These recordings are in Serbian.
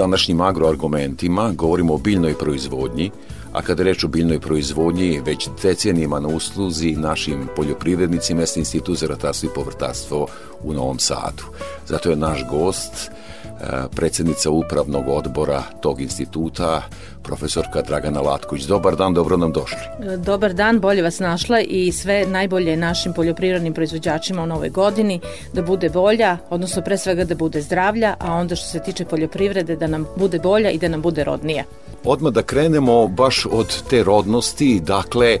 Današnjim agroargumentima govorimo o biljnoj proizvodnji, a kada reč o biljnoj proizvodnji, već decenijima na usluzi našim poljoprivrednicima jeste Institut za ratarstvo i povrtarstvo u Novom Sadu. Zato je naš gost predsednica upravnog odbora tog instituta, profesorka Dragana Latković. Dobar dan, dobro nam došli. Dobar dan, bolje vas našla i sve najbolje našim poljoprivrednim proizvođačima u novoj godini, da bude bolja, odnosno pre svega da bude zdravlja, a onda što se tiče poljoprivrede da nam bude bolja i da nam bude rodnija. Odmah da krenemo baš od te rodnosti, dakle,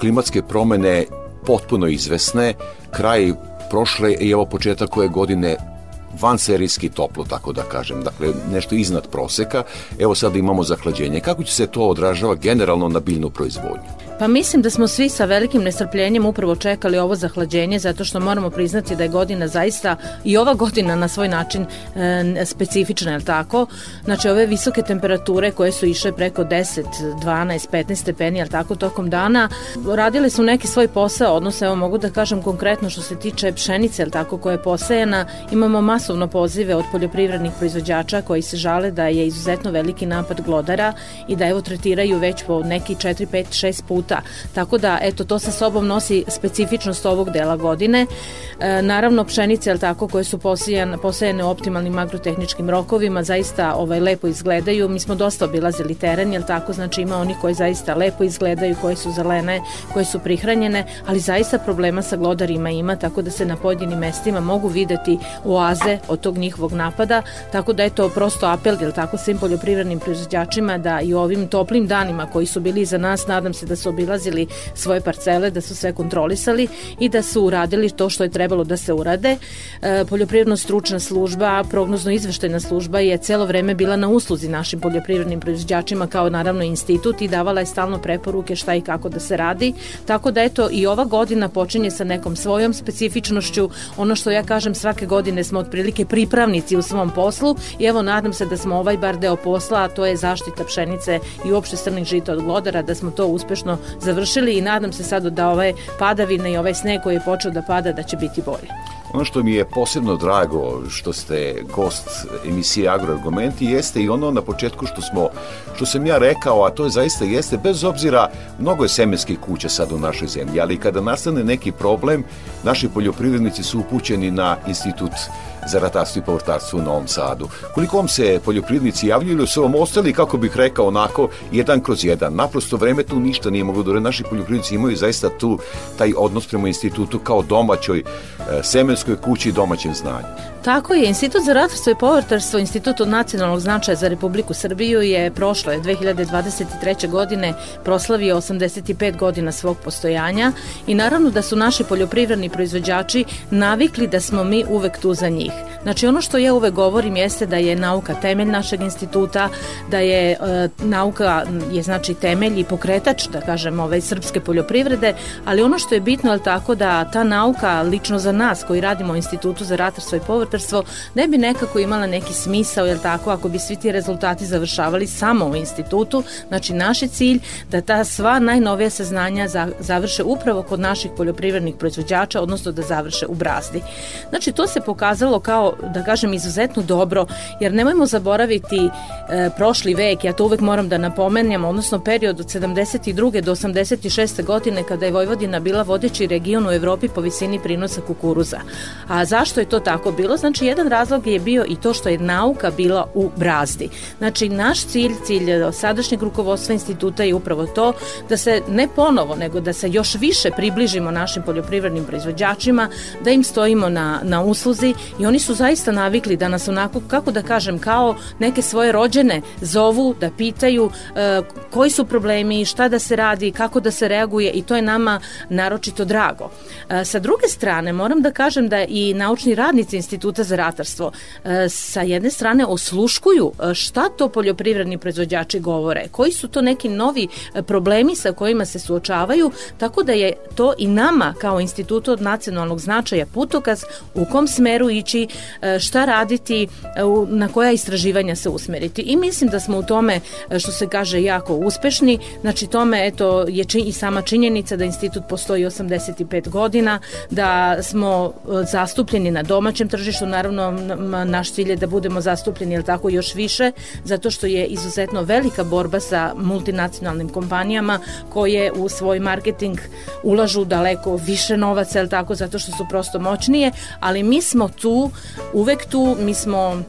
klimatske promene potpuno izvesne, kraj prošle i evo početak koje godine vanserijski toplo, tako da kažem, dakle nešto iznad proseka. Evo sad imamo zahlađenje. Kako će se to odražava generalno na biljnu proizvodnju? Pa mislim da smo svi sa velikim nestrpljenjem upravo čekali ovo zahlađenje zato što moramo priznati da je godina zaista i ova godina na svoj način e, specifična, je tako? Znači ove visoke temperature koje su išle preko 10, 12, 15 stepeni, je tako, tokom dana, radili su neki svoj posao, odnosno evo mogu da kažem konkretno što se tiče pšenice, je tako, koja je posejana, imamo masovno pozive od poljoprivrednih proizvođača koji se žale da je izuzetno veliki napad glodara i da evo tretiraju već po neki 4, 5, 6 puta puta. Tako da, eto, to sa sobom nosi specifičnost ovog dela godine. E, naravno, pšenice, tako, koje su posijane, posejane optimalnim agrotehničkim rokovima, zaista ovaj, lepo izgledaju. Mi smo dosta obilazili teren, jel tako, znači ima oni koji zaista lepo izgledaju, koje su zelene, koje su prihranjene, ali zaista problema sa glodarima ima, tako da se na pojedinim mestima mogu videti oaze od tog njihovog napada, tako da eto prosto apel, jel tako, svim poljoprivrednim proizvođačima da i ovim toplim danima koji su bili za nas, nadam se da su obilazili svoje parcele, da su sve kontrolisali i da su uradili to što je trebalo da se urade. E, poljoprivredno stručna služba, prognozno izveštajna služba je celo vreme bila na usluzi našim poljoprivrednim proizvođačima kao naravno institut i davala je stalno preporuke šta i kako da se radi. Tako da eto i ova godina počinje sa nekom svojom specifičnošću. Ono što ja kažem svake godine smo otprilike pripravnici u svom poslu i evo nadam se da smo ovaj bar deo posla, a to je zaštita pšenice i uopšte strnih žita od glodara, da smo to uspešno završili i nadam se sad da ove padavine i ovaj sneg koji je počeo da pada da će biti bolje. Ono što mi je posebno drago što ste gost emisije Agroargumenti jeste i ono na početku što smo što sam ja rekao, a to je zaista jeste bez obzira mnogo je semenskih kuća sad u našoj zemlji, ali kada nastane neki problem, naši poljoprivrednici su upućeni na institut za ratarstvo i povrtarstvo u Novom Sadu. Koliko vam se poljoprivrednici javljaju ili su vam ostali, kako bih rekao, onako, jedan kroz jedan? Naprosto vreme tu ništa nije moglo da naši poljoprivrednici imaju zaista tu taj odnos prema institutu kao domaćoj e, kući i domaćem znanju. Tako je, Institut za ratarstvo i povrtarstvo, Institut od nacionalnog značaja za Republiku Srbiju je prošle 2023. godine proslavio 85 godina svog postojanja i naravno da su naši poljoprivredni proizvođači navikli da smo mi uvek tu za njih. Znači ono što ja uvek govorim jeste da je nauka temelj našeg instituta, da je e, nauka je znači temelj i pokretač, da kažem, ove srpske poljoprivrede, ali ono što je bitno je tako da ta nauka lično za nas koji radimo u Institutu za ratarstvo i povrtarstvo ne bi nekako imala neki smisao, jel tako, ako bi svi ti rezultati završavali samo u institutu, znači naš je cilj da ta sva najnovija saznanja za, završe upravo kod naših poljoprivrednih proizvođača, odnosno da završe u brazdi. Znači to se pokazalo kao, da kažem, izuzetno dobro, jer nemojmo zaboraviti e, prošli vek, ja to uvek moram da napomenjam, odnosno period od 72. do 86. godine kada je Vojvodina bila vodeći region u Evropi po visini prinosa kukuruza. A zašto je to tako bilo? Znači, jedan razlog je bio i to što je nauka bila u brazdi. Znači, naš cilj, cilj sadašnjeg rukovodstva instituta je upravo to da se ne ponovo, nego da se još više približimo našim poljoprivrednim proizvođačima, da im stojimo na, na usluzi i oni su zaista navikli da nas onako, kako da kažem, kao neke svoje rođene zovu, da pitaju e, koji su problemi, šta da se radi, kako da se reaguje i to je nama naročito drago. E, sa druge strane, moram da kažem da i naučni radnici Instituta za ratarstvo e, sa jedne strane osluškuju e, šta to poljoprivredni proizvođači govore, koji su to neki novi e, problemi sa kojima se suočavaju, tako da je to i nama kao institutu od nacionalnog značaja putokaz u kom smeru ići, šta raditi, na koja istraživanja se usmeriti. I mislim da smo u tome, što se kaže, jako uspešni. Znači, tome, eto, je či, i sama činjenica da institut postoji 85 godina, da smo zastupljeni na domaćem tržištu, naravno naš cilj je da budemo zastupljeni, jel tako, još više, zato što je izuzetno velika borba sa multinacionalnim kompanijama koje u svoj marketing ulažu daleko više novaca, jel tako, zato što su prosto moćnije, ali mi smo tu, uvek tu, mi smo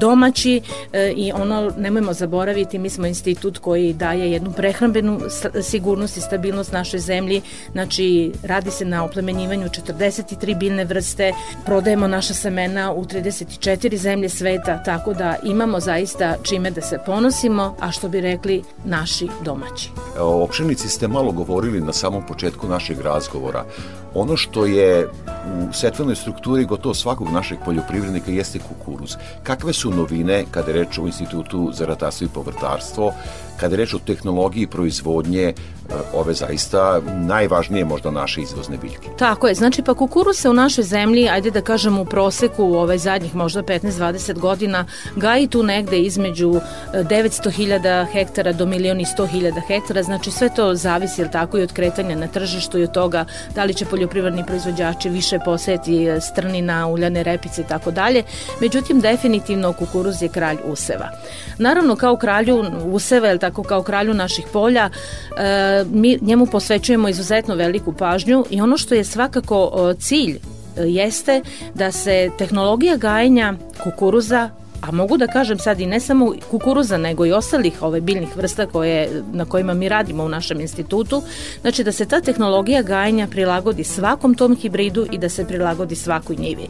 domaći e, i ono, nemojmo zaboraviti, mi smo institut koji daje jednu prehrambenu sigurnost i stabilnost našoj zemlji, znači radi se na oplemenjivanju 43 biljne vrste, prodajemo naša semena u 34 zemlje sveta, tako da imamo zaista čime da se ponosimo, a što bi rekli naši domaći. O pšenici ste malo govorili na samom početku našeg razgovora. Ono što je u setvenoj strukturi gotovo svakog našeg poljoprivrednika jeste kukuruz. Kakve su novine kada je reč o Institutu za ratarstvo i povrtarstvo, kada je reč o tehnologiji proizvodnje e, ove zaista najvažnije možda naše izvozne biljke. Tako je, znači pa kukuruz se u našoj zemlji, ajde da kažem u proseku u ove zadnjih možda 15-20 godina gaji tu negde između 900.000 e, hektara do milioni 100.000 hektara, znači sve to zavisi ili tako i od kretanja na tržištu i od toga da li će poljoprivredni proizvođači više poseti e, strnina, uljane repice i tako dalje. Međutim, definitivno kukuruz je kralj useva. Naravno, kao kralju useva, je tako kao kralju naših polja, e, mi njemu posvećujemo izuzetno veliku pažnju i ono što je svakako cilj e, jeste da se tehnologija gajenja kukuruza a mogu da kažem sad i ne samo kukuruza, nego i ostalih ove biljnih vrsta koje, na kojima mi radimo u našem institutu, znači da se ta tehnologija gajenja prilagodi svakom tom hibridu i da se prilagodi svakoj njivi.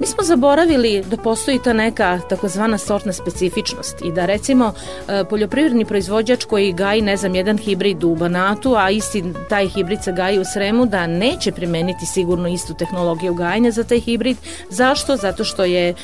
Mi smo zaboravili da postoji ta neka takozvana sortna specifičnost i da recimo e, poljoprivredni proizvođač koji gaji, ne znam, jedan hibrid u Banatu, a isti taj hibrid se gaji u Sremu, da neće primeniti sigurno istu tehnologiju gajanja za taj hibrid. Zašto? Zato što je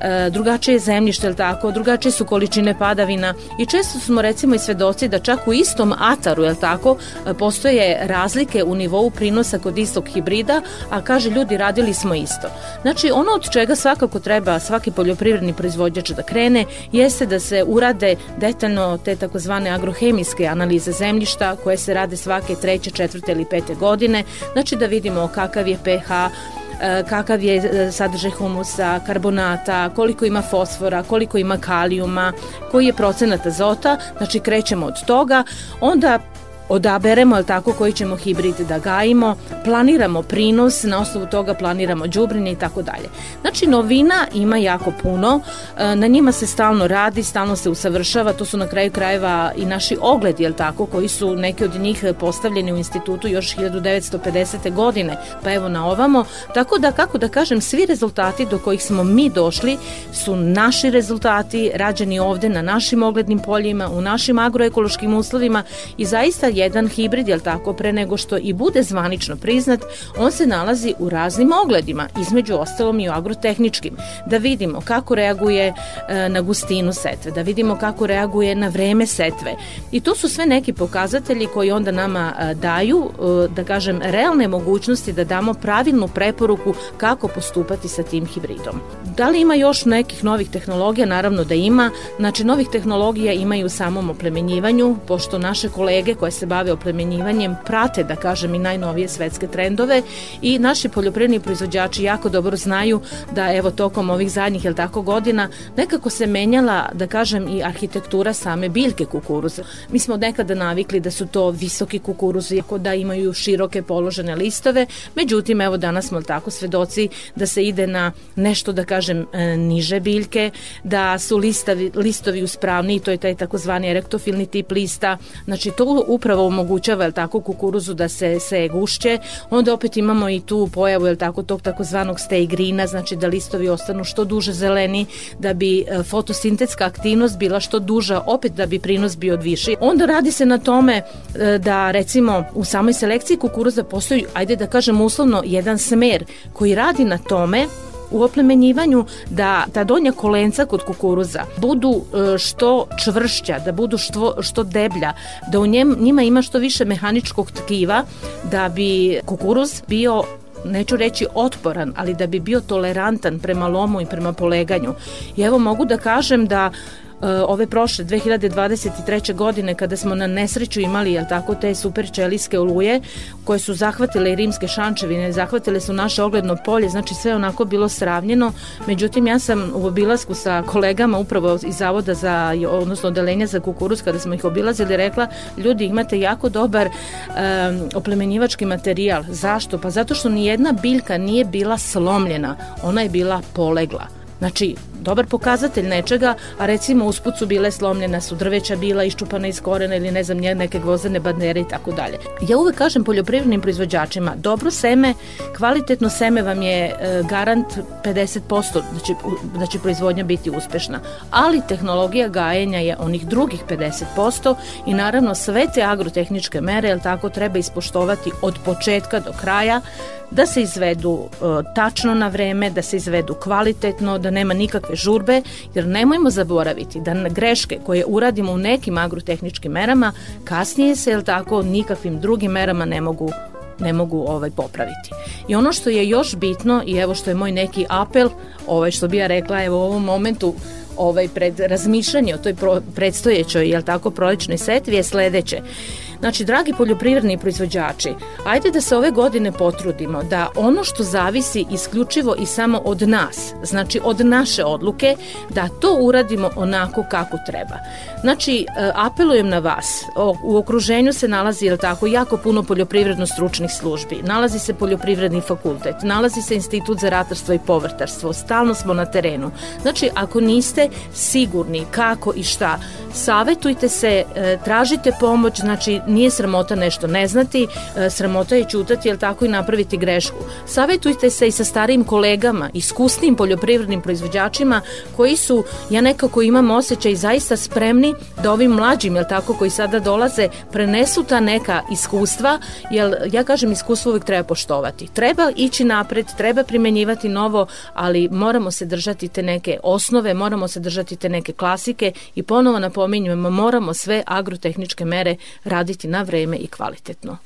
e, drugačije zemljište, ili tako, drugačije su količine padavina i često smo recimo i svedoci da čak u istom ataru, jel tako, e, postoje razlike u nivou prinosa kod istog hibrida, a kaže ljudi radili smo isto. Znači ono od čega svakako treba svaki poljoprivredni proizvođač da krene jeste da se urade detaljno te takozvane agrohemijske analize zemljišta koje se rade svake treće, četvrte ili pete godine, znači da vidimo kakav je pH, e, kakav je e, sadržaj humusa, karbonata, koliko ima fosfora, koliko ima kalijuma, koji je procenat azota, znači krećemo od toga, onda odaberemo, ali tako, koji ćemo hibrid da gajimo, planiramo prinos, na osnovu toga planiramo đubrenje i tako dalje. Znači, novina ima jako puno, e, na njima se stalno radi, stalno se usavršava, to su na kraju krajeva i naši ogledi, jel tako, koji su neki od njih postavljeni u institutu još 1950. godine, pa evo na ovamo, tako da, kako da kažem, svi rezultati do kojih smo mi došli su naši rezultati, rađeni ovde na našim oglednim poljima, u našim agroekološkim uslovima i zaista jedan hibrid, jel tako, pre nego što i bude zvanično priznat, on se nalazi u raznim ogledima, između ostalom i u agrotehničkim, da vidimo kako reaguje e, na gustinu setve, da vidimo kako reaguje na vreme setve. I to su sve neki pokazatelji koji onda nama e, daju, e, da kažem, realne mogućnosti da damo pravilnu preporuku kako postupati sa tim hibridom. Da li ima još nekih novih tehnologija? Naravno da ima. Znači, novih tehnologija ima i u samom oplemenjivanju, pošto naše kolege koje se bave oplemenjivanjem prate, da kažem, i najnovije svetske trendove. I naši poljoprivredni proizvođači jako dobro znaju da evo tokom ovih zadnjih, jel tako, godina nekako se menjala, da kažem, i arhitektura same biljke kukuruza. Mi smo nekada navikli da su to visoki kukuruzi, da imaju široke položene listove, međutim, evo danas smo tako svedoci da se ide na nešto, da kažem, e, niže biljke, da su listavi, listovi uspravni, to je taj takozvani erektofilni tip lista, znači to upravo omogućava, jel tako, kukuruzu da se se gušće, onda opet imamo i tu pojavu, jel tako, tog takozvanog stay greena, znači da listovi ostanu što duže zeleni, da bi e, fotosintetska aktivnost bila što duža, opet da bi prinos bio viši. Onda radi se na tome e, da recimo u samoj selekciji kukuruza postoji, ajde da kažem uslovno, jedan smer koji radi na tome u oplemenjivanju da ta donja kolenca kod kukuruza budu e, što čvršća, da budu što, što deblja, da u njem, njima ima što više mehaničkog tkiva da bi kukuruz bio neću reći otporan, ali da bi bio tolerantan prema lomu i prema poleganju. I evo mogu da kažem da ove prošle 2023. godine kada smo na nesreću imali jel tako te super čelijske oluje koje su zahvatile i rimske šančevine, zahvatile su naše ogledno polje, znači sve onako bilo sravnjeno. Međutim ja sam u obilasku sa kolegama upravo iz zavoda za odnosno odelenja za kukuruz kada smo ih obilazili rekla ljudi imate jako dobar um, oplemenjivački materijal. Zašto? Pa zato što ni jedna biljka nije bila slomljena, ona je bila polegla. Znači, dobar pokazatelj nečega, a recimo usput su bile slomljena, su drveća bila iščupana iz korena ili ne znam neke gvozdene bandere i tako dalje. Ja uvek kažem poljoprivrednim proizvođačima, dobro seme, kvalitetno seme vam je e, garant 50% da će, da će proizvodnja biti uspešna, ali tehnologija gajenja je onih drugih 50% i naravno sve te agrotehničke mere, jel tako, treba ispoštovati od početka do kraja, da se izvedu uh, tačno na vreme, da se izvedu kvalitetno, da nema nikakve žurbe, jer nemojmo zaboraviti da greške koje uradimo u nekim agrotehničkim merama, kasnije se, jel tako, nikakvim drugim merama ne mogu ne mogu ovaj popraviti. I ono što je još bitno i evo što je moj neki apel, ovaj što bi ja rekla evo u ovom momentu ovaj pred razmišljanje o toj pro, predstojećoj jel tako prolećnoj setvi je sledeće. Znači, dragi poljoprivredni proizvođači, ajde da se ove godine potrudimo da ono što zavisi isključivo i samo od nas, znači od naše odluke, da to uradimo onako kako treba. Znači, e, apelujem na vas, u okruženju se nalazi, jel tako, jako puno poljoprivredno stručnih službi, nalazi se poljoprivredni fakultet, nalazi se institut za ratarstvo i povrtarstvo, stalno smo na terenu. Znači, ako niste sigurni kako i šta, savetujte se, e, tražite pomoć, znači nije sramota nešto ne znati, e, sramota je čutati, jel tako i napraviti grešku. Savetujte se i sa starijim kolegama, iskusnim poljoprivrednim proizvođačima koji su, ja nekako imam osjećaj, zaista spremni da ovim mlađim, jel tako, koji sada dolaze, prenesu ta neka iskustva, jer ja kažem iskustvo uvijek treba poštovati. Treba ići napred, treba primenjivati novo, ali moramo se držati te neke osnove, moramo se držati te neke klasike i ponovo napominjujemo, moramo sve agrotehničke mere raditi na vreme i kvalitetno.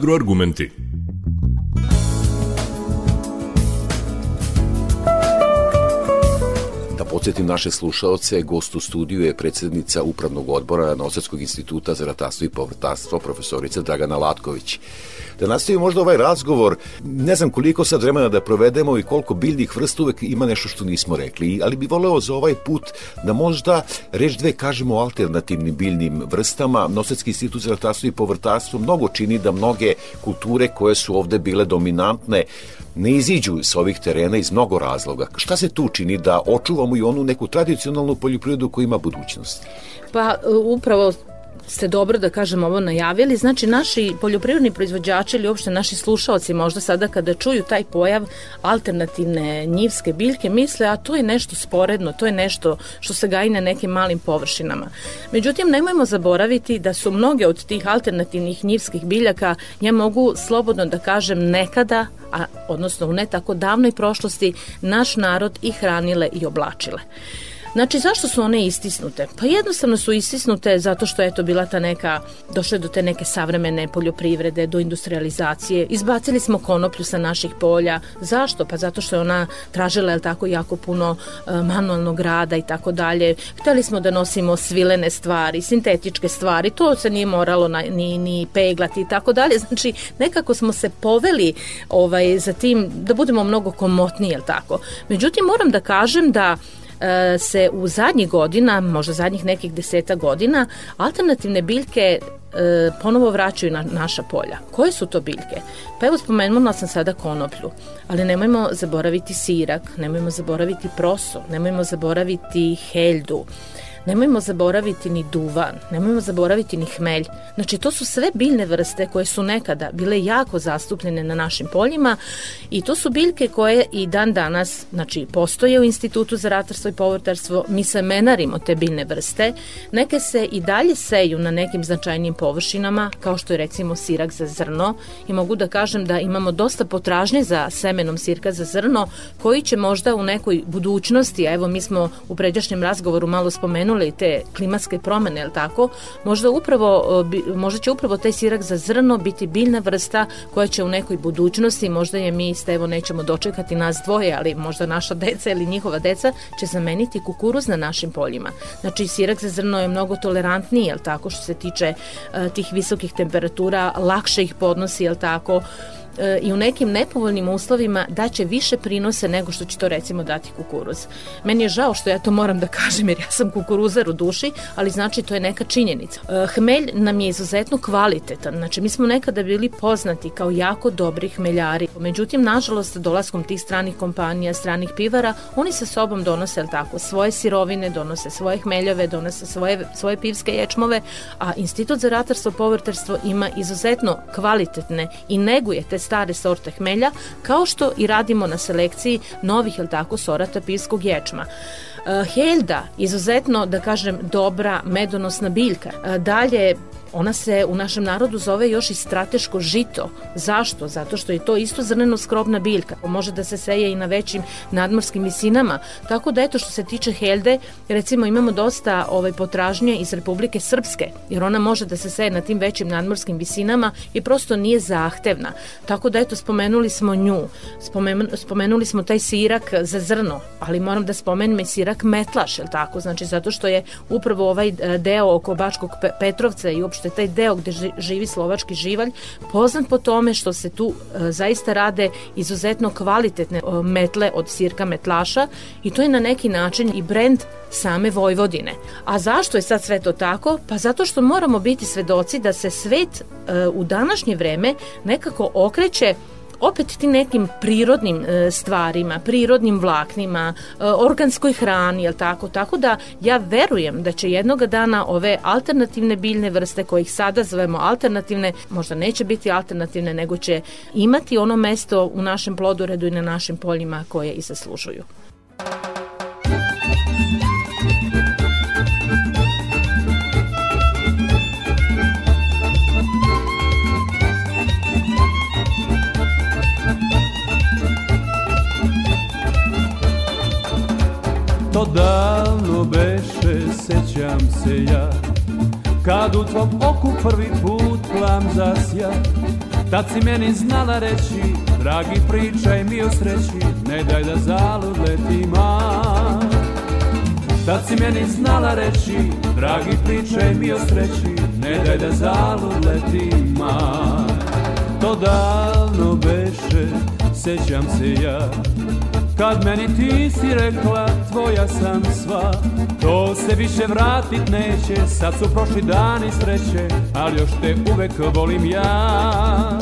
Agroargumenti. Da podsjetim naše slušaoce, gost u studiju je predsednica Upravnog odbora Novosadskog instituta za ratarstvo i povrtarstvo, profesorica Dragana Latković da nastavimo možda ovaj razgovor, ne znam koliko sad vremena da provedemo i koliko biljnih vrsta uvek ima nešto što nismo rekli, ali bi voleo za ovaj put da možda reč dve kažemo o alternativnim biljnim vrstama. Nosetski institut za ratarstvo i povrtarstvo mnogo čini da mnoge kulture koje su ovde bile dominantne ne iziđu sa ovih terena iz mnogo razloga. Šta se tu čini da očuvamo i onu neku tradicionalnu poljoprivredu koja ima budućnost? Pa upravo ste dobro da kažem ovo najavili, znači naši poljoprivredni proizvođači ili uopšte naši slušalci možda sada kada čuju taj pojav alternativne njivske biljke misle a to je nešto sporedno, to je nešto što se gaji na nekim malim površinama. Međutim, nemojmo zaboraviti da su mnoge od tih alternativnih njivskih biljaka, ja mogu slobodno da kažem nekada, a odnosno u ne tako davnoj prošlosti, naš narod i hranile i oblačile. Znači, zašto su one istisnute? Pa jednostavno su istisnute zato što je to bila ta neka, došle do te neke savremene poljoprivrede, do industrializacije. Izbacili smo konoplju sa naših polja. Zašto? Pa zato što je ona tražila, je tako, jako puno uh, manualnog rada i tako dalje. Hteli smo da nosimo svilene stvari, sintetičke stvari, to se nije moralo na, ni, ni peglati i tako dalje. Znači, nekako smo se poveli ovaj, za tim da budemo mnogo komotniji, je tako? Međutim, moram da kažem da E, se u zadnjih godina, možda zadnjih nekih deseta godina, alternativne biljke e, ponovo vraćaju na naša polja. Koje su to biljke? Pa evo spomenula sam sada konoplju, ali nemojmo zaboraviti sirak, nemojmo zaboraviti proso, nemojmo zaboraviti heljdu, Nemojmo zaboraviti ni duvan, nemojmo zaboraviti ni hmelj. Znači, to su sve biljne vrste koje su nekada bile jako zastupljene na našim poljima i to su biljke koje i dan danas, znači, postoje u Institutu za ratarstvo i povrtarstvo, mi se menarimo te biljne vrste, neke se i dalje seju na nekim značajnim površinama, kao što je recimo sirak za zrno. I mogu da kažem da imamo dosta potražnje za semenom sirka za zrno, koji će možda u nekoj budućnosti, a evo mi smo u pređašnjem razgovoru malo spomenuli spomenuli te klimatske promene, je tako? Možda, upravo, možda će upravo taj sirak za zrno biti biljna vrsta koja će u nekoj budućnosti, možda je mi Stevo nećemo dočekati nas dvoje, ali možda naša deca ili njihova deca će zameniti kukuruz na našim poljima. Znači, sirak za zrno je mnogo tolerantniji, je tako, što se tiče uh, tih visokih temperatura, lakše ih podnosi, je tako, e, i u nekim nepovoljnim uslovima daće više prinose nego što će to recimo dati kukuruz. Meni je žao što ja to moram da kažem jer ja sam kukuruzar u duši, ali znači to je neka činjenica. E, hmelj nam je izuzetno kvalitetan, znači mi smo nekada bili poznati kao jako dobri hmeljari, međutim nažalost dolaskom tih stranih kompanija, stranih pivara, oni sa sobom donose tako svoje sirovine, donose svoje hmeljove, donose svoje, svoje pivske ječmove, a Institut za ratarstvo povrtarstvo ima izuzetno kvalitetne i neguje te stare sorte hmelja, kao što i radimo na selekciji novih, jel tako, sorata pivskog ječma. Uh, Helda, izuzetno, da kažem, dobra medonosna biljka. Uh, dalje, Ona se u našem narodu zove još i strateško žito. Zašto? Zato što je to isto zrneno skrobna biljka. Može da se seje i na većim nadmorskim visinama. Tako da eto što se tiče helde, recimo imamo dosta ovaj potražnje iz Republike Srpske, jer ona može da se seje na tim većim nadmorskim visinama i prosto nije zahtevna. Tako da eto spomenuli smo nju. Spomenuli smo taj sirak za zrno, ali moram da spomenem i sirak metlaš, je tako? Znači zato što je upravo ovaj e, deo oko Bačkog Petrovca i uopšte taj deo gde živi slovački živalj poznat po tome što se tu e, zaista rade izuzetno kvalitetne e, metle od sirka metlaša i to je na neki način i brend same Vojvodine. A zašto je sad sve to tako? Pa zato što moramo biti svedoci da se svet u današnje vreme nekako okreće opet ti nekim prirodnim e, stvarima, prirodnim vlaknima, e, organskoj hrani, jel tako? Tako da ja verujem da će jednoga dana ove alternativne biljne vrste koje ih sada zovemo alternativne, možda neće biti alternativne, nego će imati ono mesto u našem plodoredu i na našim poljima koje i zaslužuju. To davno beše, sećam se ja. Kad u tvom oku prvi put plam zasja Tad si meni znala reći Dragi pričaj mi o sreći Ne daj da zalud leti maj Tad si meni znala reći Dragi pričaj mi o sreći Ne daj da zalud leti maj To davno beše, sećam se ja Kad meni ti si rekla tvoja sam sva To se više vratit neće Sad su prošli dani sreće Ali još te uvek volim ja.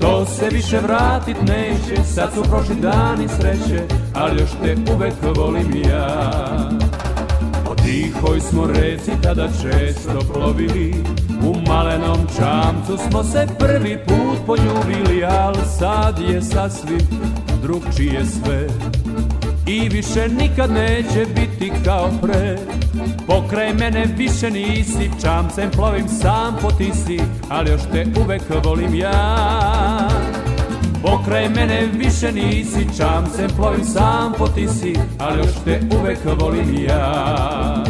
To se više vratit neće Sad su prošli dani sreće Ali još te uvek volim ja. Po tihoj smo reci tada često plovili U malenom čamcu smo se prvi put poljubili Al sad je sasvim drugčije sve. I više nikad neće biti kao pre. Pokraj mene više nisi Čamcem plovim sam po tisi Ali još te uvek volim ja. Pokraj mene više nisi Čamcem plovim sam po tisi Ali još te uvek volim ja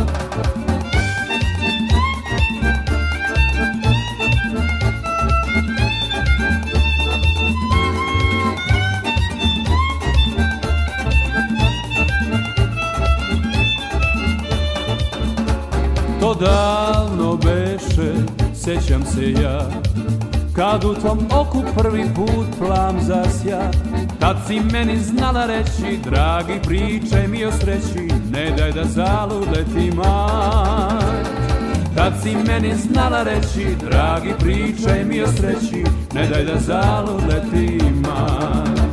Davno beše, sećam se ja. Kad u tvom oku prvi put plam zasja Tad si meni znala reći Dragi pričaj mi o sreći Ne daj da zalud leti maj Tad si meni znala reći Dragi pričaj mi o sreći Ne daj da zalud leti maj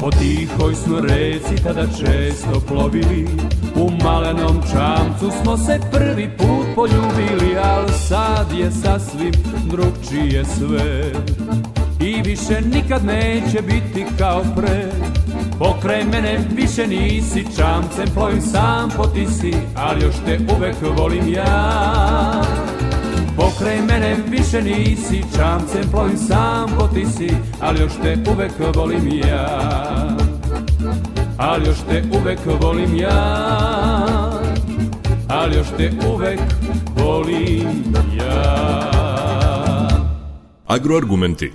Po tihoj smo reci tada često plovili U malenom čamcu smo se prvi put poljubili Al sad je sasvim drugčije sve. I više nikad neće biti kao pre. Pokraj mene više nisi Čamcem plovim sam po tisi Ali još te uvek volim ja. Pokraj mene više nisi Čamcem plovim sam po tisi Ali još te uvek volim ja Ali još te uvek volim ja. Ali još te uvek volim ja. Agroargumenti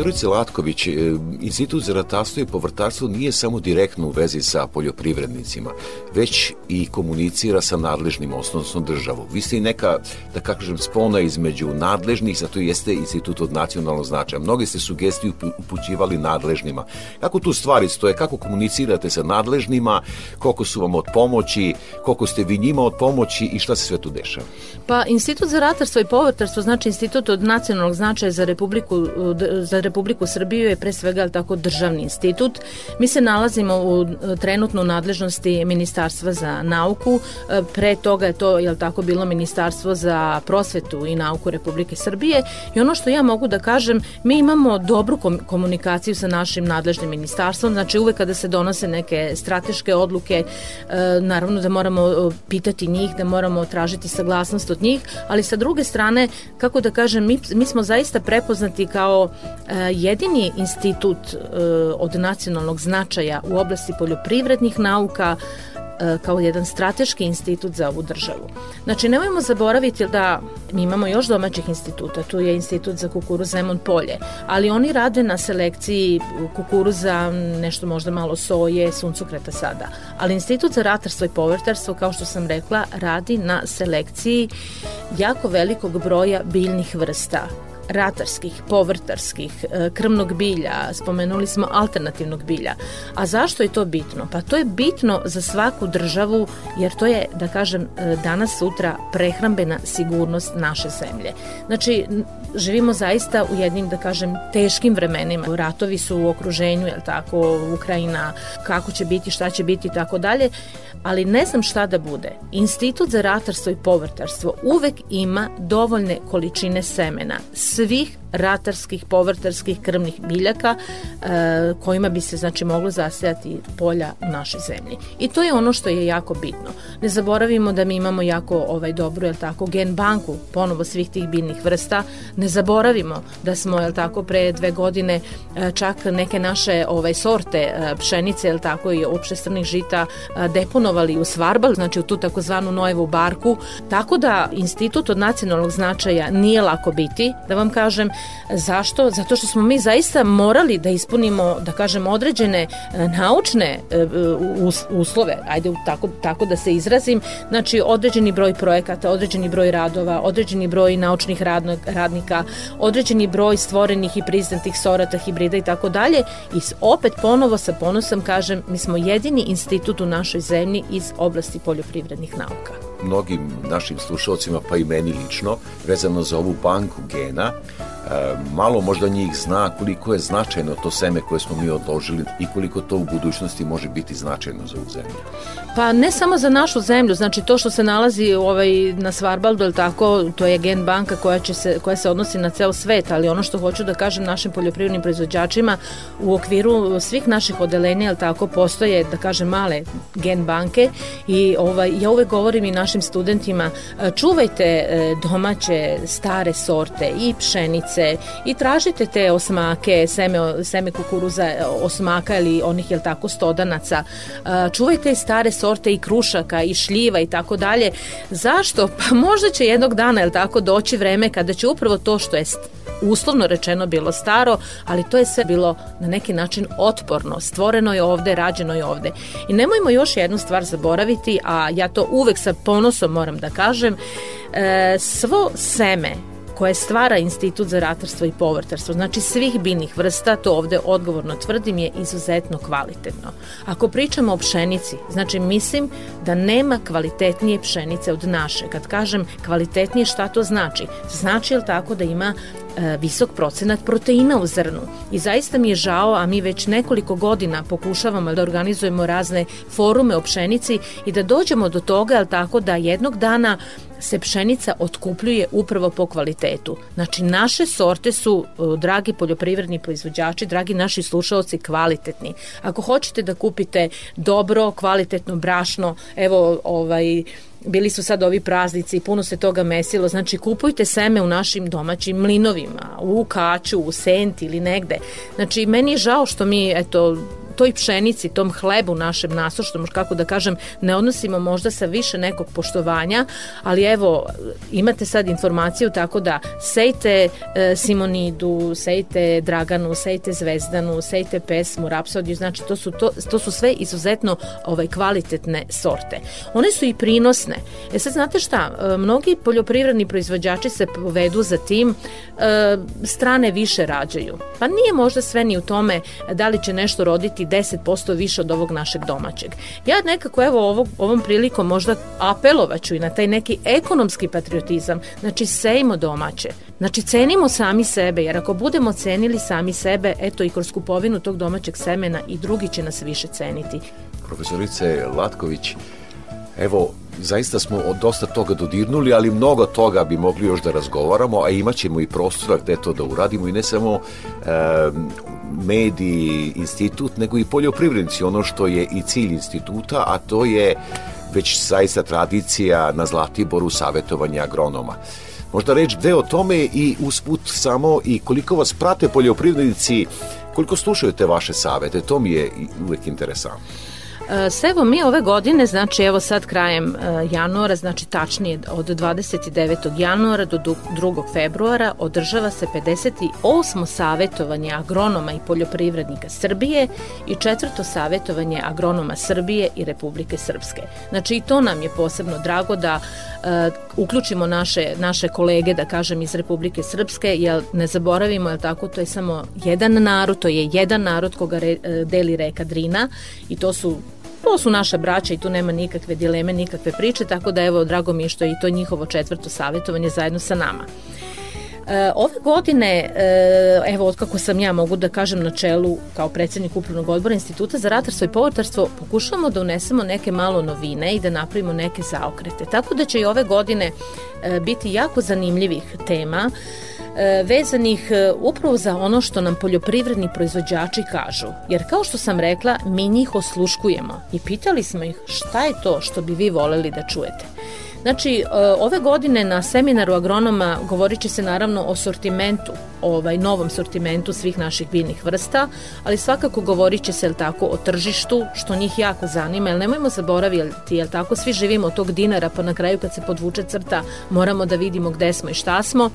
Profesorice Latković, e, Institut za ratarstvo i povrtarstvo nije samo direktno u vezi sa poljoprivrednicima, već i komunicira sa nadležnim osnovnom državom. Vi ste i neka, da kažem, spona između nadležnih, zato jeste Institut od nacionalnog značaja. Mnogi ste sugestiju upućivali nadležnima. Kako tu stvari stoje, kako komunicirate sa nadležnima, koliko su vam od pomoći, koliko ste vi njima od pomoći i šta se sve tu dešava? Pa Institut za ratarstvo i povrtarstvo znači Institut od nacionalnog značaja za Republiku, za Republiku Srbiju je pre svega tako državni institut. Mi se nalazimo u trenutno nadležnosti Ministarstva za nauku, pre toga je to je tako bilo Ministarstvo za prosvetu i nauku Republike Srbije. I ono što ja mogu da kažem, mi imamo dobru komunikaciju sa našim nadležnim ministarstvom, znači uvek kada se donose neke strateške odluke, naravno da moramo pitati njih, da moramo tražiti saglasnost od njih, ali sa druge strane, kako da kažem, mi, mi smo zaista prepoznati kao e, jedini institut e, od nacionalnog značaja u oblasti poljoprivrednih nauka, E, kao jedan strateški institut za ovu državu. Znači, nemojmo zaboraviti da mi imamo još domaćih instituta, tu je institut za kukuruz Zemon polje, ali oni rade na selekciji kukuruza, nešto možda malo soje, suncokreta sada. Ali institut za ratarstvo i povrtarstvo, kao što sam rekla, radi na selekciji jako velikog broja biljnih vrsta ratarskih, povrtarskih, e, krmnog bilja, spomenuli smo alternativnog bilja. A zašto je to bitno? Pa to je bitno za svaku državu jer to je, da kažem, e, danas sutra prehrambena sigurnost naše zemlje. Znači, živimo zaista u jednim, da kažem, teškim vremenima. Ratovi su u okruženju, je tako, Ukrajina, kako će biti, šta će biti i tako dalje, ali ne znam šta da bude. Institut za ratarstvo i povrtarstvo uvek ima dovoljne količine semena Завих ratarskih, povrtarskih krmnih biljaka e, kojima bi se znači moglo zasejati polja u našoj zemlji. I to je ono što je jako bitno. Ne zaboravimo da mi imamo jako ovaj dobru, je tako, gen banku ponovo svih tih biljnih vrsta. Ne zaboravimo da smo, je tako, pre dve godine e, čak neke naše ovaj sorte e, pšenice, je tako, i opšte strnih žita e, deponovali u Svarbal, znači u tu takozvanu Nojevu barku. Tako da institut od nacionalnog značaja nije lako biti, da vam kažem, Zašto? Zato što smo mi zaista morali da ispunimo, da kažem, određene e, naučne e, uslove, ajde tako, tako da se izrazim, znači određeni broj projekata, određeni broj radova, određeni broj naučnih radnika, određeni broj stvorenih i priznatih sorata, hibrida i tako dalje i opet ponovo sa ponosom kažem, mi smo jedini institut u našoj zemlji iz oblasti poljoprivrednih nauka. Mnogim našim slušalcima, pa i meni lično, vezano za ovu banku gena, E, malo možda njih zna koliko je značajno to seme koje smo mi odložili i koliko to u budućnosti može biti značajno za ovu zemlju. Pa ne samo za našu zemlju, znači to što se nalazi ovaj, na Svarbaldu, ili tako, to je gen banka koja, će se, koja se odnosi na ceo svet, ali ono što hoću da kažem našim poljoprivrednim proizvođačima u okviru svih naših odelenja, ili tako, postoje, da kažem, male gen banke i ovaj, ja uvek govorim i našim studentima, čuvajte e, domaće stare sorte i pšenice i tražite te osmake, seme, seme kukuruza osmaka ili onih, jel tako, stodanaca, čuvajte stare sorte i krušaka i šljiva i tako dalje. Zašto? Pa možda će jednog dana, jel tako, doći vreme kada će upravo to što je uslovno rečeno bilo staro, ali to je sve bilo na neki način otporno. Stvoreno je ovde, rađeno je ovde. I nemojmo još jednu stvar zaboraviti, a ja to uvek sa ponosom moram da kažem, e, svo seme koje stvara Institut za ratarstvo i povrtarstvo, znači svih biljnih vrsta, to ovde odgovorno tvrdim, je izuzetno kvalitetno. Ako pričamo o pšenici, znači mislim da nema kvalitetnije pšenice od naše. Kad kažem kvalitetnije, šta to znači? Znači je tako da ima visok procenat proteina u zrnu. I zaista mi je žao, a mi već nekoliko godina pokušavamo da organizujemo razne forume o pšenici i da dođemo do toga, ali tako da jednog dana se pšenica otkupljuje upravo po kvalitetu. Znači, naše sorte su, dragi poljoprivredni proizvođači, dragi naši slušalci, kvalitetni. Ako hoćete da kupite dobro, kvalitetno brašno, evo, ovaj, bili su sad ovi praznici i puno se toga mesilo, znači kupujte seme u našim domaćim mlinovima, u Kaću, u Senti ili negde. Znači, meni je žao što mi, eto, toj pšenici, tom hlebu našem nasuštom, kako da kažem, ne odnosimo možda sa više nekog poštovanja, ali evo, imate sad informaciju tako da sejte e, Simonidu, sejte Draganu, sejte Zvezdanu, sejte pesmu, Rapsodiju, znači to su, to, to su sve izuzetno ovaj, kvalitetne sorte. One su i prinosne. E sad znate šta, e, mnogi poljoprivredni proizvođači se povedu za tim, e, strane više rađaju. Pa nije možda sve ni u tome da li će nešto roditi 10% više od ovog našeg domaćeg. Ja nekako evo ovog, ovom prilikom možda apelovaću i na taj neki ekonomski patriotizam, znači sejmo domaće, znači cenimo sami sebe, jer ako budemo cenili sami sebe, eto i kroz kupovinu tog domaćeg semena i drugi će nas više ceniti. Profesorice Latković, evo, zaista smo od dosta toga dodirnuli, ali mnogo toga bi mogli još da razgovaramo, a imaćemo i prostora gde to da uradimo i ne samo e, mediji, institut, nego i poljoprivrednici, ono što je i cilj instituta, a to je već zaista tradicija na Zlatiboru savjetovanja agronoma. Možda reći gde o tome i usput samo i koliko vas prate poljoprivrednici, koliko slušaju te vaše savete, to mi je uvek interesantno. Evo mi ove godine, znači evo sad krajem e, januara, znači tačnije od 29. januara do 2. februara održava se 58. savetovanje agronoma i poljoprivrednika Srbije i četvrto savetovanje agronoma Srbije i Republike Srpske. Znači i to nam je posebno drago da uh, uključimo naše, naše kolege, da kažem, iz Republike Srpske, jer ne zaboravimo, je tako, to je samo jedan narod, to je jedan narod koga re, e, deli reka Drina i to su To su naše braća i tu nema nikakve dileme, nikakve priče, tako da evo, drago mi je što je i to njihovo četvrto savjetovanje zajedno sa nama. E, ove godine, e, evo otkako sam ja mogu da kažem na čelu kao predsednik upravnog odbora Instituta za ratarstvo i povrtarstvo, pokušavamo da unesemo neke malo novine i da napravimo neke zaokrete. Tako da će i ove godine e, biti jako zanimljivih tema vezanih e, upravo za ono što nam poljoprivredni proizvođači kažu. Jer kao što sam rekla, mi njih osluškujemo i pitali smo ih šta je to što bi vi voleli da čujete. Znači, e, ove godine na seminaru agronoma govorit će se naravno o sortimentu, ovaj novom sortimentu svih naših biljnih vrsta, ali svakako govorit će se jel tako o tržištu, što njih jako zanima, jer nemojmo zaboraviti, jel tako, svi živimo od tog dinara, pa na kraju kad se podvuče crta moramo da vidimo gde smo i šta smo.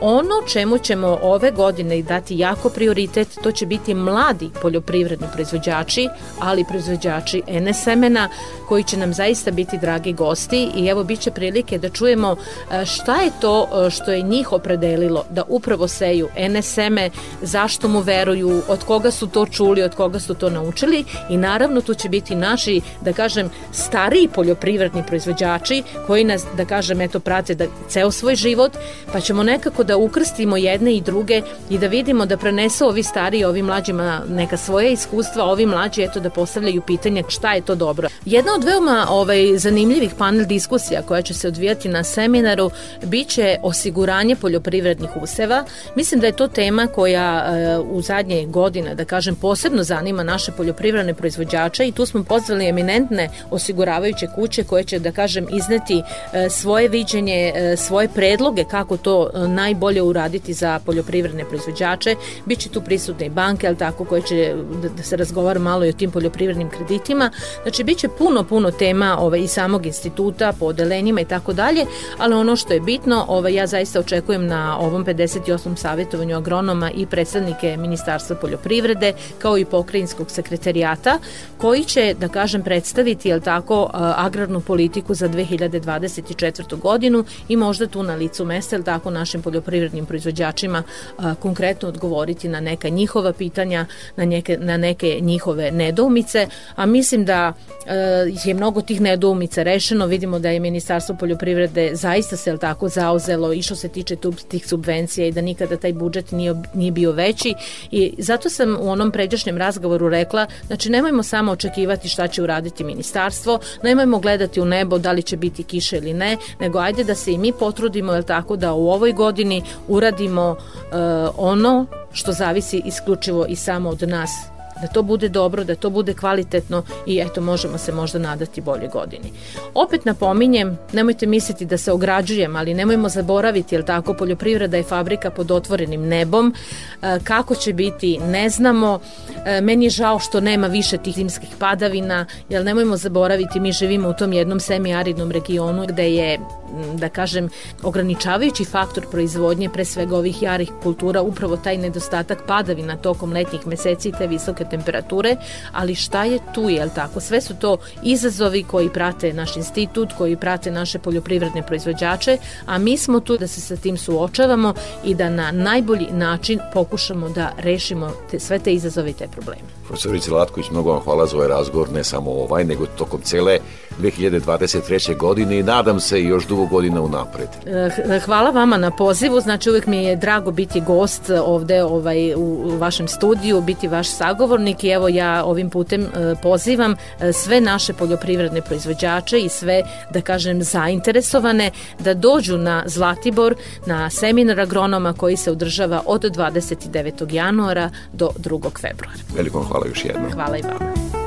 Ono čemu ćemo ove godine dati jako prioritet, to će biti mladi poljoprivredni proizvođači, ali proizvođači ene semena, koji će nam zaista biti dragi gosti i evo biće prilike da čujemo e, šta je to e, što je njih opredelilo da upravo seju NSM-e, zašto mu veruju, od koga su to čuli, od koga su to naučili i naravno tu će biti naši, da kažem, stariji poljoprivredni proizvođači koji nas, da kažem, eto, prate da ceo svoj život, pa ćemo nekako da ukrstimo jedne i druge i da vidimo da prenesu ovi stariji ovi mlađima neka svoje iskustva, ovi mlađi eto da postavljaju pitanja šta je to dobro. Jedna od veoma ovaj, zanimljivih panel diskusija koja će se odvijati na seminaru biće osiguranje poljoprivrednih useva. Mislim da je to tema koja e, u zadnje godine, da kažem, posebno zanima naše poljoprivredne proizvođače i tu smo pozvali eminentne osiguravajuće kuće koje će, da kažem, izneti e, svoje viđenje, e, svoje predloge kako to najbolje uraditi za poljoprivredne proizvođače. Biće tu prisutne i banke, ali tako, koje će da, da se razgovara malo i o tim poljoprivrednim kreditima. Znači, biće puno, puno tema ovaj, i samog instituta, podele odeljenjima i tako dalje, ali ono što je bitno, ovaj, ja zaista očekujem na ovom 58. savjetovanju agronoma i predstavnike Ministarstva poljoprivrede, kao i pokrajinskog sekretarijata, koji će, da kažem, predstaviti, jel tako, agrarnu politiku za 2024. godinu i možda tu na licu mesta, jel tako, našim poljoprivrednim proizvođačima konkretno odgovoriti na neka njihova pitanja, na neke, na neke njihove nedoumice, a mislim da je mnogo tih nedoumica rešeno, vidimo da je Ministarstvo poljoprivrede zaista se tako zauzelo i što se tiče tih subvencija i da nikada taj budžet nije, nije bio veći. I zato sam u onom pređašnjem razgovoru rekla, znači nemojmo samo očekivati šta će uraditi ministarstvo, nemojmo gledati u nebo da li će biti kiše ili ne, nego ajde da se i mi potrudimo, jel tako, da u ovoj godini uradimo uh, ono što zavisi isključivo i samo od nas da to bude dobro, da to bude kvalitetno i eto možemo se možda nadati bolje godini. Opet napominjem, nemojte misliti da se ograđujem, ali nemojmo zaboraviti, jel tako, poljoprivreda je fabrika pod otvorenim nebom, e, kako će biti ne znamo, e, meni je žao što nema više tih zimskih padavina, jer nemojmo zaboraviti, mi živimo u tom jednom semiaridnom regionu gde je da kažem, ograničavajući faktor proizvodnje pre svega ovih jarih kultura upravo taj nedostatak padavina tokom letnjih meseci i te visoke temperature, ali šta je tu, jel tako? Sve su to izazovi koji prate naš institut, koji prate naše poljoprivredne proizvođače, a mi smo tu da se sa tim suočavamo i da na najbolji način pokušamo da rešimo te, sve te izazove i te probleme. Profesorice Latković, mnogo vam hvala za ovaj razgovor, ne samo ovaj, nego tokom cele 2023. godine i nadam se još dugo godina unapred. Eh, hvala vama na pozivu, znači uvek mi je drago biti gost ovde ovaj, u vašem studiju, biti vaš sagovornik i evo ja ovim putem eh, pozivam eh, sve naše poljoprivredne proizvođače i sve, da kažem, zainteresovane da dođu na Zlatibor na seminar agronoma koji se održava od 29. januara do 2. februara. Veliko hvala još jednom. Hvala i vama.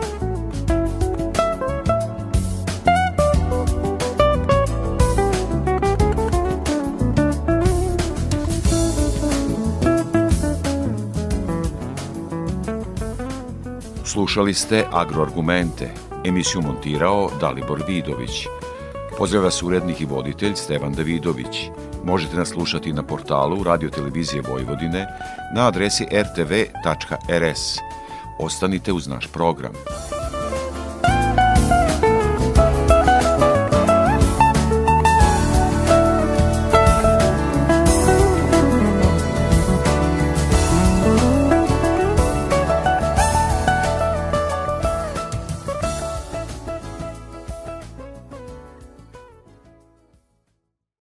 Slušali ste Agroargumente, emisiju montirao Dalibor Vidović. Pozdravlja vas urednik i voditelj Stevan Davidović. Možete nas slušati na portalu Radio Televizije Vojvodine na adresi rtv.rs. Ostanite uz naš program.